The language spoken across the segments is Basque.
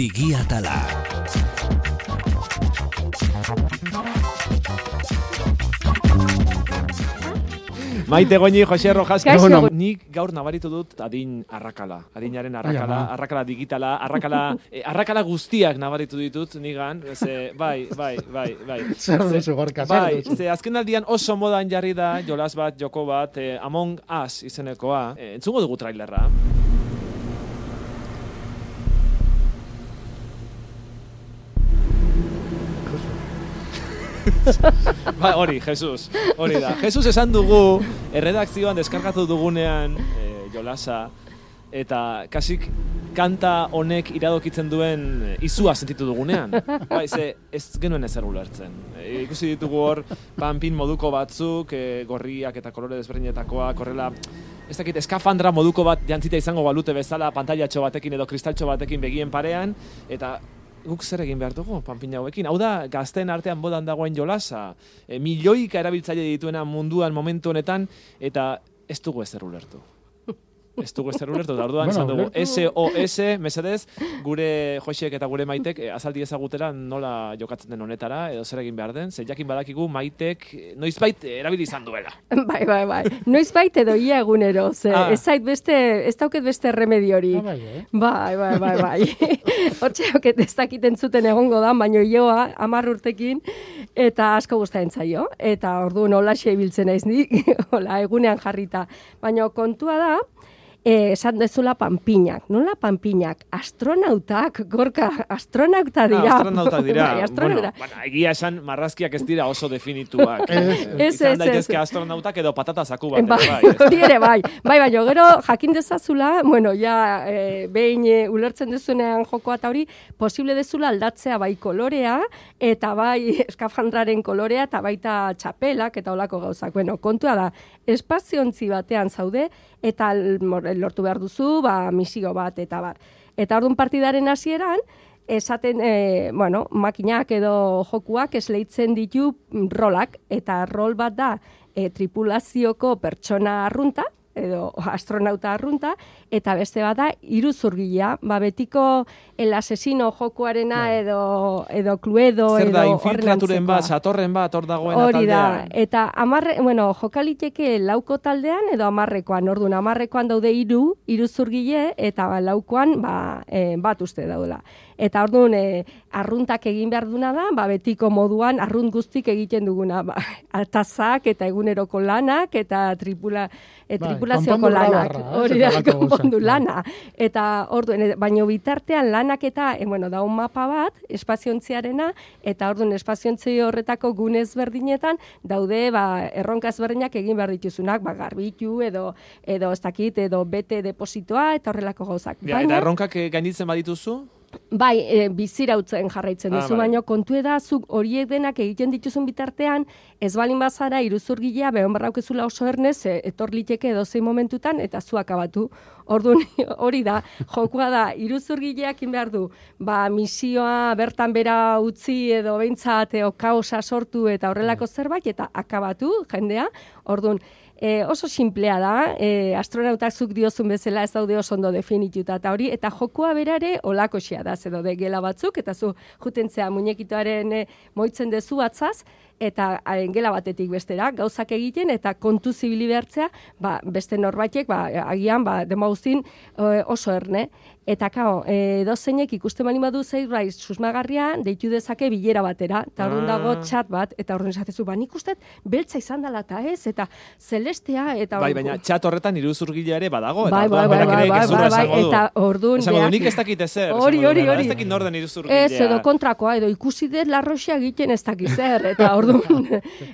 Digiatala. Maite goñi, Jose Rojas. Kaixo. Bueno, nik gaur nabaritu dut adin arrakala. Adinaren arrakala, arrakala digitala, arrakala, eh, arrakala guztiak nabaritu ditut nigan. Ze, bai, bai, bai, bai. Zer Ze- duzu, Gorka, Bai, ze azken aldian oso modan jarri da jolas bat, joko bat, eh, Among Us izenekoa. Eh, entzungo dugu trailerra. Ba, hori, Jesus. Hori da. Jesus esan dugu, erredakzioan deskargatu dugunean eh, jolasa, eta kasik kanta honek iradokitzen duen eh, izua sentitu dugunean. Bai, ze ez genuen ezer ulertzen. E, ikusi ditugu hor, panpin moduko batzuk, e, gorriak eta kolore desberdinetakoak, horrela, ez dakit, eskafandra moduko bat jantzita izango balute bezala, pantailatxo batekin edo kristaltxo batekin begien parean, eta guk zer egin behar dugu, panpin hauekin. Hau da, gazteen artean bodan dagoen jolasa, e, milioika erabiltzaile dituena munduan momentu honetan, eta ez dugu ezer ulertu. Ez dugu ezer ulertu, eta orduan Bueno, dugu, SOS, mesedez, gure Josek eta gure maitek eh, azaldi ezagutera nola jokatzen den honetara, edo zer egin behar den, ze jakin badakigu maitek noizbait erabili izan duela. Bai, bai, bai. Noiz bait edo ia egunero, ze Ah. ez zait beste, ez dauket beste remediori. Ah, bai, eh? Bai, bai, bai, bai. Hortxe hoket ez dakiten zuten egongo da, baino joa amar urtekin, eta asko gustatzen zaio. Eta orduan hola ibiltzen naiz ni, hola egunean jarrita. Baina kontua da, eh, esan dezula panpinak. Nola panpinak? Astronautak, gorka, astronauta dira. Ah, astronautak dira. bai, astronauta. bueno, bueno, egia esan marrazkiak ez dira oso definituak. Ez, ez, Izan ez, daitezke ez. astronautak edo patata zaku bat. Bai, ere, bai. ere bai. Bai, bai, gero jakin dezazula, bueno, ja, e, behin e, ulertzen duzunean jokoa eta hori, posible dezula aldatzea bai kolorea, eta bai eskafandraren kolorea, eta baita txapelak, eta olako gauzak. Bueno, kontua da, espaziontzi batean zaude, eta lortu behar duzu, ba, misio bat, eta bar. Eta orduan partidaren hasieran, esaten, e, bueno, makinak edo jokuak esleitzen ditu mm, rolak, eta rol bat da e, tripulazioko pertsona arrunta, edo astronauta arrunta, eta beste bat da iruzurgilea, ba betiko el asesino jokuarena edo edo cluedo Zer edo da, horren infiltraturen bat, satorren bat, hor dagoen Hori da, eta amarre, bueno, jokaliteke lauko taldean edo amarrekoan, orduan amarrekoan daude hiru, iruzurgile, eta ba, laukoan ba, e, bat uste daudela. Eta orduan, e, arruntak egin behar duna da, ba, betiko moduan arrunt guztik egiten duguna, ba, atazak eta eguneroko lanak eta tripula, e, Bai, tripulazioko konpondu lanak. Hori Eta da, konpondu bai. lana. Eta orduan, e, baino bitartean lanak eta, e, bueno, da un mapa bat, espaziontziarena, eta orduan espaziontzi horretako gune ezberdinetan daude ba, erronka ezberdinak egin behar dituzunak, ba, garbitu edo edo ez dakit, edo bete depositoa eta horrelako gauzak. Ja, eta erronkak eh, gainditzen badituzu? Bai, e, bizirautzen jarraitzen Ah, duzu, bai. baina kontu da zuk horiek denak egiten dituzun bitartean, ez balin bazara iruzurgilea behon barraukezula oso ernez, e, etor liteke edozein momentutan, eta zu akabatu. Orduan hori da, jokua da, iruzurgileak in behar du, ba, misioa bertan bera utzi edo behintzat edo kaosa sortu eta horrelako zerbait, eta akabatu jendea. Orduan, E, oso simplea da, e, astronautak zuk diozun bezala ez daude oso ondo definituta eta hori, eta jokoa berare olakoxea da, ze daude gela batzuk, eta zu jutentzea muñekitoaren e, moitzen dezu batzaz, eta haren gela batetik bestera, gauzak egiten, eta kontu zibili behartzea, ba, beste norbaitek, ba, agian, ba, demaguztin e, oso erne. Eta kao, e, dozeinek ikusten bali badu zerbait susmagarria, deitu dezake bilera batera, eta orduan dago Ah. txat bat, eta orduan esatezu, ba, nik ustet beltza izan dela eta ez, eta celestea, eta Bai, baina txat horretan iruzurgilea ere badago. Eta Bai, bai, bai, bai, bai, bai, bai, eta orduan Esango du, nik ez dakit ezer. Hori, hori, hori. Ez dakit norden iruzurgilea. Ez, edo kontrakoa, edo ikusi dut larroxia egiten ez dakiz zer, eta orduan,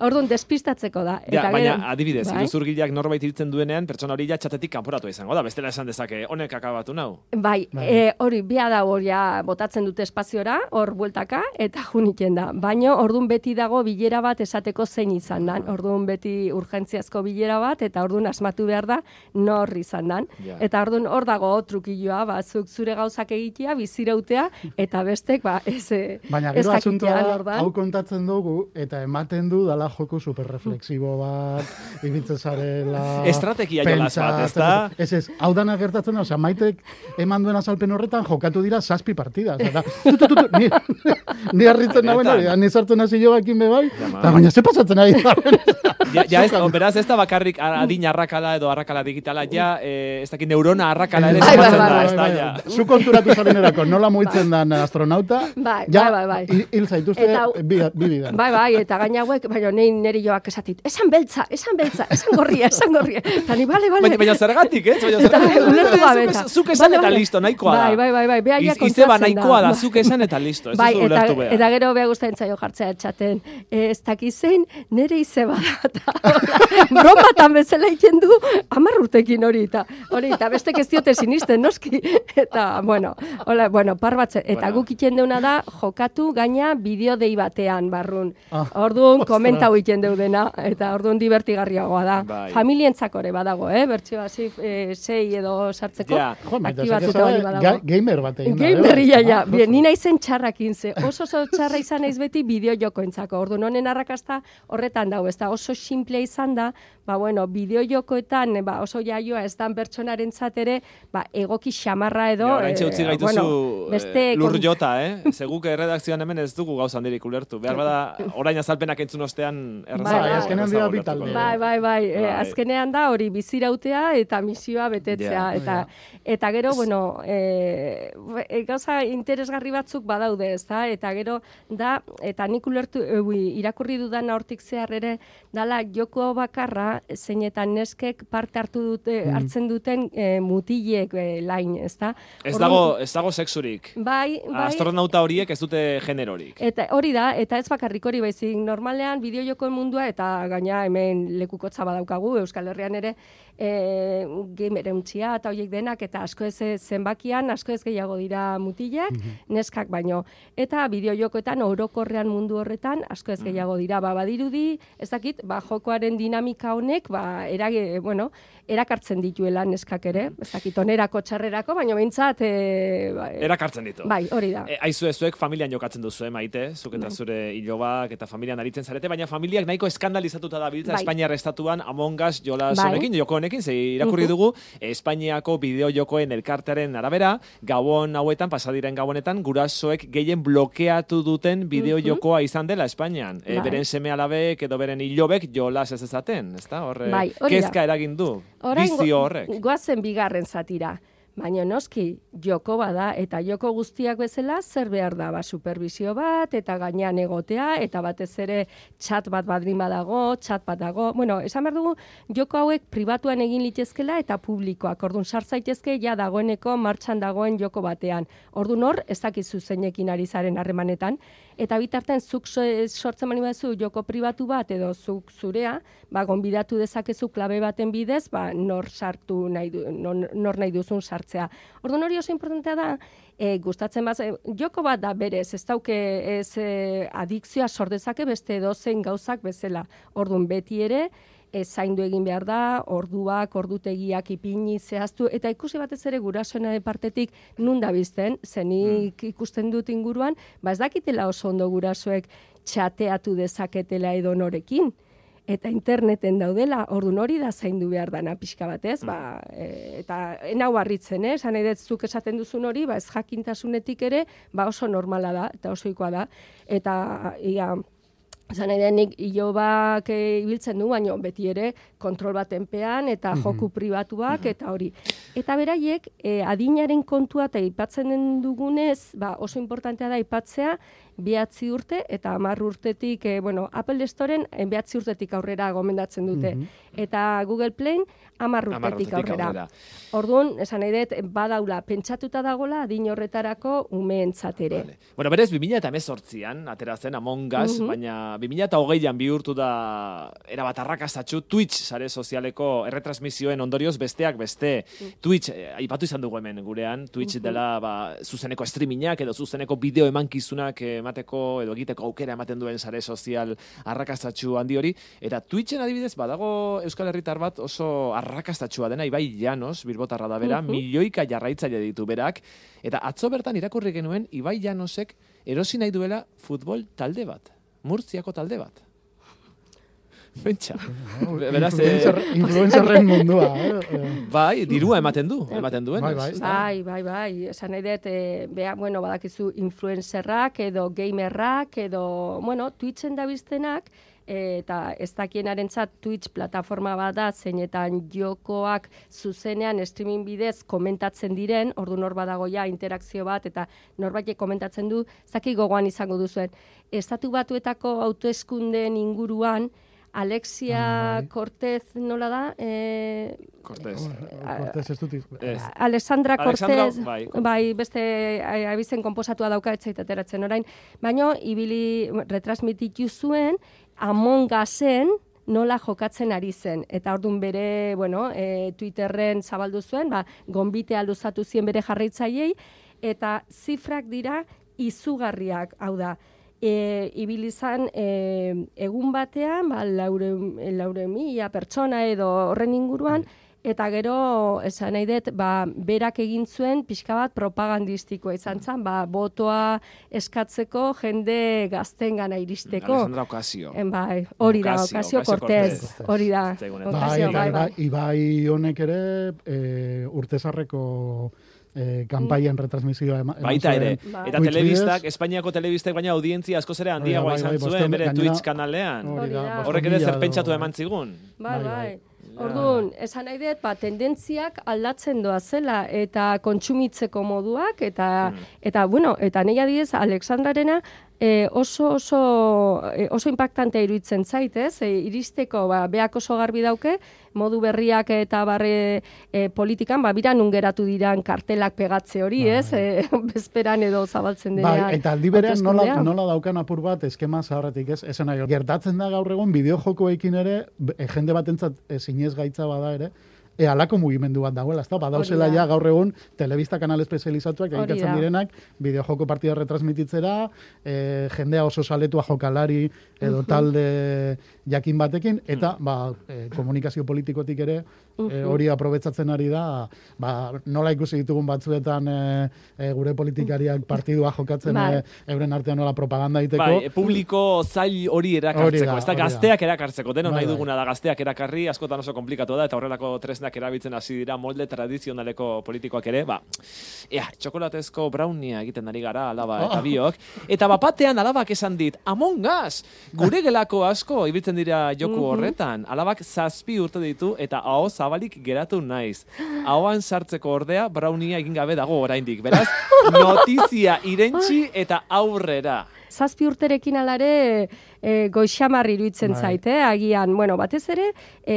orduan despistatzeko da. Ja, Eta baina gero- adibidez, bai. iruzurgileak norbait hiltzen duenean, pertsona hori ja txatetik kanporatu izango da. Bestela esan dezake, honek akabatu nau. Bai, Bai. e, hori bia da hor ja botatzen dute espaziora, hor bueltaka, eta junitzen da. Baina ordun beti dago bilera bat esateko zein izan dan. Ordun beti urgentziazko bilera bat, eta ordun asmatu behar da nor izan dan. Ja. Eta ordun hor dago trukilloa, ba, zuk zure gauzak egitea, bizirautea, eta bestek, ba, ez, eh, Baina ez gero asuntoa hau kontatzen dugu, eta ematen du dala joko superreflexibo bat, ibiltzen zarela... Estrategia jolas bat, ez da? Ez ez, hau dana gertatzen da, osea, maitek eman duen azalpen horretan jokatu dira zazpi partida. Eta, tu, tu, tu, ni, ni arritzen nagoen hori, ni sartu nazi jo bakin bebai, eta baina ze pasatzen ari da. Ja, ja ez, beraz, ez da bakarrik adin arrakala edo arrakala digitala, ja, eh, ez dakit neurona arrakala ere Bai, bai, bai, da, bai, ez da, ja. Zu konturatu zaren erako, nola muitzen dan astronauta, Bai, ja, bai, bai, bai. hil- zaituzte Eta- bi. Bai, bai, eta gaina hauek, baina nei neri joak esatit, esan beltza, esan beltza, esan gorria, esan gorria. Eta ni, bale, bale. Baina, zergatik, ez? Baina zergatik. Zuk- esan eta listo, nahikoa da. Bai, bai, bai, bai, Iz- Izeba nahikoa da, Bai. zuk esan eta listo, ez Bai, eta, eta gero beha guztain zaio jartzea txaten, e, ez dakiz zein, nere izeba da, eta bromatan bezala egiten du, hamar urtekin hori, eta hori, eta beste ez diote sinisten, noski, eta, bueno, hola, bueno, par batze, eta Bueno. guk iten deuna da, jokatu gaina bideo dei batean, barrun. Ah, Orduan, ostras. komentau egiten deudena, eta orduan divertigarriagoa da. Bai. Familientzako ere badago, eh? Bertxio hasi e, sei edo sartzeko. Ja. Aktibatuta hori badago. ga- gamer bat egin da, Game eh, bai. berria, ja. Ah, Bien, ni naizen txarrakin ze. Oso oso txarra izan naiz beti bideo jokoentzako. Orduan honen arrakasta horretan dago, ez da oso simplea izan da, ba bueno, bideo jokoetan ba, oso jaioa ez dan pertsonaren ere, ba, egoki xamarra edo... Ja, oraintxe utzi eh, gaituzu bueno, beste eh, lur jota, eh? Seguk erredakzioan hemen ez dugu gauza handirik ulertu. Behar bada, orain azalpenak entzun ostean erraza. Bai, bai. azkenean dira bi talde. Bai, bai, bai, e, azkenean da hori bizirautea eta misioa betetzea. Ja. Eta, eta gero, bueno, e, e, gauza interesgarri batzuk badaude, ez da? Eta gero, da, eta nik ulertu, e, irakurri dudan hortik zehar ere, dala joko bakarra, zeinetan neskek parte hartu dute, hartzen duten e, mutilek e, lain, ez da? Ez Orduan- dago, ez dago sexurik. Bai, bai. Astronauta horiek ez dute generorik. Eta hori da, eta ez bakarrik hori baizik, normalean bideojokoen mundua eta gaina hemen lekukotza badaukagu Euskal Herrian ere e, gamerentzia eta horiek denak eta asko ez eh, zenbakian, asko ez gehiago dira mutilak, neskak baino. Eta bideojokoetan orokorrean mundu horretan asko ez gehiago dira, ba, badirudi, ez dakit, ba, jokoaren dinamika honek, ba, erage, bueno, erakartzen dituela neskak ere, ez dakit, onerako txarrerako, baina behintzat, e, ba, Erakartzen ditu. bai, hori da. E, aizu zuek familian jokatzen duzu, eh, maite, zuk Bai. eta zure ilobak eta familian aritzen zarete, baina familiak nahiko eskandalizatuta da biltza Bai. Espainiar estatuan Among Us jolas Bai. honekin, joko honekin, ze irakurri dugu, Espainiako bideo jokoen elkartearen arabera, gabon hauetan, pasadiren gabonetan, gurasoek gehien blokeatu duten bideo jokoa izan dela Espainian. E, Bai. beren seme alabek edo beren ilobek jolas ez ezaten, ezta? Horre, Bai, kezka eragin du, Orain bizio horrek. goazen bigarren zatira. Baina noski, joko bada, eta joko guztiak bezala, zer behar da, ba, supervisio bat, eta gainean egotea, eta batez ere txat bat badrin badago, txat bat dago. Bueno, esan behar dugu, joko hauek pribatuan egin litezkela eta publikoak. Orduan, sart zaitezke, ja dagoeneko martxan dagoen joko batean. Orduan hor, ez dakizu zeinekin ari zaren harremanetan, eta bitartean zuk so- sortzen mani baduzu joko pribatu bat edo zuk zurea, ba, gonbidatu dezakezu klabe baten bidez, ba, nor sartu nahi du, nor, nor nahi duzun sartzea. Orduan hori oso importantea da, e, gustatzen baz, joko bat da berez, ez dauke ez e, adikzioa sordezake beste edozein gauzak bezala. Orduan beti ere, e, zaindu egin behar da, orduak, ordutegiak ipini zehaztu, eta ikusi batez ere gurasoen partetik nun da bizten, zenik ikusten dut inguruan, ba ez dakitela oso ondo gurasoek txateatu dezaketela edo norekin. Eta interneten daudela, ordun hori da zaindu behar dana pixka batez, ba, e, eta enau harritzen, eh? Esan zuk esaten duzun hori, ba, ez jakintasunetik ere, ba oso normala da, eta osoikoa da. Eta, ia, nahi dut, nik ilobak e, ibiltzen du, baina beti ere kontrol batenpean eta joku pribatuak eta hori. Eta beraiek, e, adinaren kontua eta aipatzen den dugunez, ba, oso importantea da aipatzea, behatzi urte eta hamar urtetik, e, bueno, Apple Storen e, behatzi urtetik aurrera gomendatzen dute. Eta Google Play hamar urtetik aurrera. aurrera. Orduan, esan nahi dut, badaula, pentsatuta dagola adin horretarako umeentzat ere. Vale. Bueno, berez, 2018an, atera zen Among Us, Mhm. baina 2008an bihurtu da erabat arrakastatxu Twitch sare sozialeko erretransmisioen ondorioz besteak beste. Twitch, eh, aipatu izan dugu hemen gurean, Twitch dela ba, zuzeneko streamingak edo zuzeneko bideo emankizunak emateko edo egiteko aukera ematen duen sare sozial arrakastatxu handi hori. Eta Twitchen adibidez, badago Euskal Herritar bat oso arrakastatxua dena, Ibai Llanos, bilbotarra da bera, Mhm. milioika jarraitzaile ditu berak, eta atzo bertan irakurri genuen Ibai Llanosek erosi nahi duela futbol talde bat, Murtziako talde bat. Pentsa. Be- Beraz, eh, Influencer- influencerren mundua. Eh? Eh, bai, dirua ematen du, ematen duen. Bai, bai. Bai, bai, bai, esan nahi dut, e, bea, bueno, badakizu influencerrak edo gamerrak edo, bueno, Twitchen dabiztenak, e, eta ez dakienarentzat Twitch plataforma bat da, zeinetan jokoak zuzenean streaming bidez komentatzen diren, ordu nor badago ja interakzio bat, eta norbaitek komentatzen du, ez dakit gogoan izango duzuen. Estatu batuetako autoeskundeen inguruan, Alexia Bai. Cortez nola da? E, Cortez. Cortez ez dut. Alexandra Cortez, bai. bai, beste abizen komposatua dauka etzait ateratzen orain, baino ibili retransmititu zuen Among Usen nola jokatzen ari zen. Eta ordun bere, bueno, e, Twitterren zabaldu zuen, ba, gonbitea luzatu zien bere jarraitzaileei eta zifrak dira izugarriak, hau da, e, ibili izan e, egun batean, ba, laure, laure mila pertsona edo horren inguruan, eta gero, esan nahi dut, ba, berak egin zuen pixka bat propagandistikoa izan zen, ba, botoa eskatzeko jende gazten gana iristeko. Alexandra Ocasio. En, bai, hori da, Ocasio, Cortez, hori da. Bai, bai, bai. Ibai, Ibai honek ere e, urtezarreko e, kanpaien retransmisioa ema, Baita ere. Bai. Eta telebistak. Espainiako telebistek baina audientzia askoz ere Hori da, handiagoa bai, izan bai, zuen bere Twitch kanalean. Horrek ere zer pentsatu eman zigun. Bai, Bai. Orduan, esan nahi dut, ba, tendentziak aldatzen doa zela eta kontsumitzeko moduak eta eta bueno, eta nei adibidez Alexandrarena e, oso oso e, oso impactante iruditzen zait, ez? E, iristeko ba beak oso garbi dauke modu berriak eta barre e, politikan ba bira nun geratu diran kartelak pegatze hori, ez? E, bezperan edo zabaltzen denean. Bai, eta aldi berean nola, nola daukan apur bat eskema zaharretik, ez? Esan nahi, gertatzen da gaur egon bideojokoekin ere, e, jende batentzat e, zinez gaitza bada ere, e, alako mugimendu bat dagoela, ezta? Badauzela ja gaur egun telebista kanal espezializatuak da. direnak, bideojoko partida retransmititzera, e, jendea oso saletua jokalari edo talde jakin batekin, eta ba, e, komunikazio politikotik ere e, hori aprobetsatzen ari da, ba, nola ikusi ditugun batzuetan e, e, gure politikariak partidua jokatzen e, euren artean nola propaganda egiteko. Bai, publiko zail hori erakartzeko, ez da. gazteak erakartzeko, denon Bai, nahi bai. duguna da gazteak erakarri, askotan oso komplikatu da, eta horrelako tresnak erabiltzen hasi dira molde tradizionaleko politikoak ere, ba, ea, txokolatezko brownia egiten ari gara, alaba eta Oh. biok, eta bapatean alabak esan dit, Among Us, gure gelako asko ibiltzen dira joku horretan, alabak zazpi urte ditu, eta aho zabalik geratu naiz. Ahoan sartzeko ordea, brownia egin gabe dago oraindik, beraz, notizia irentxi eta aurrera. zazpi urterekin alare e, goixamarri iruditzen Bai. zait, eh? agian, bueno, batez ere, e,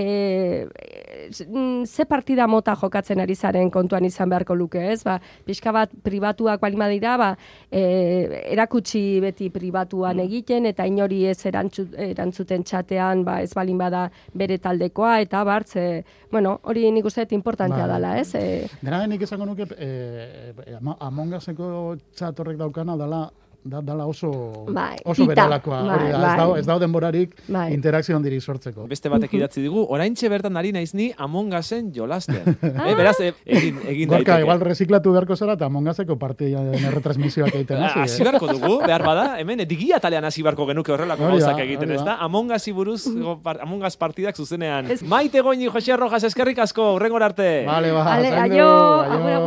e, ze partida mota jokatzen ari zaren kontuan izan beharko luke, ez? Ba, pixka bat pribatuak bali badira, ba, e, erakutsi beti pribatuan egiten, eta inori ez erantzu, erantzuten txatean, ba, ez balin bada bere taldekoa, eta bartze, bueno, hori nik uste importantea Bai. dela, ez? E, Dena den nik esango nuke, e, e, ama- Among Useko chat horrek daukana dala da, dala oso, Bai, oso ita, berelakoa. bai, hori da, bai. ez, dago, ez dago denborarik Bai. interakzio handirik sortzeko. Beste batek idatzi digu, oraintxe bertan ari naiz ni Among Usen jolasten. eh, beraz, eh, egin, egin Gorka, daiteke. igual reziklatu beharko zara eta Among Useko partien erretransmisioak egiten Ah, hasi. Hasi eh? beharko dugu, behar bada, hemen, digia talean hasi beharko genuke horrelako gauzak egiten, ez da. da? Among Usi buruz, go- par- Among Us partidak zuzenean. Ez- Maite goini, Jose Rojas, eskerrik asko, urrengor arte. Vale, ba, ale, zaindu, aio, aio.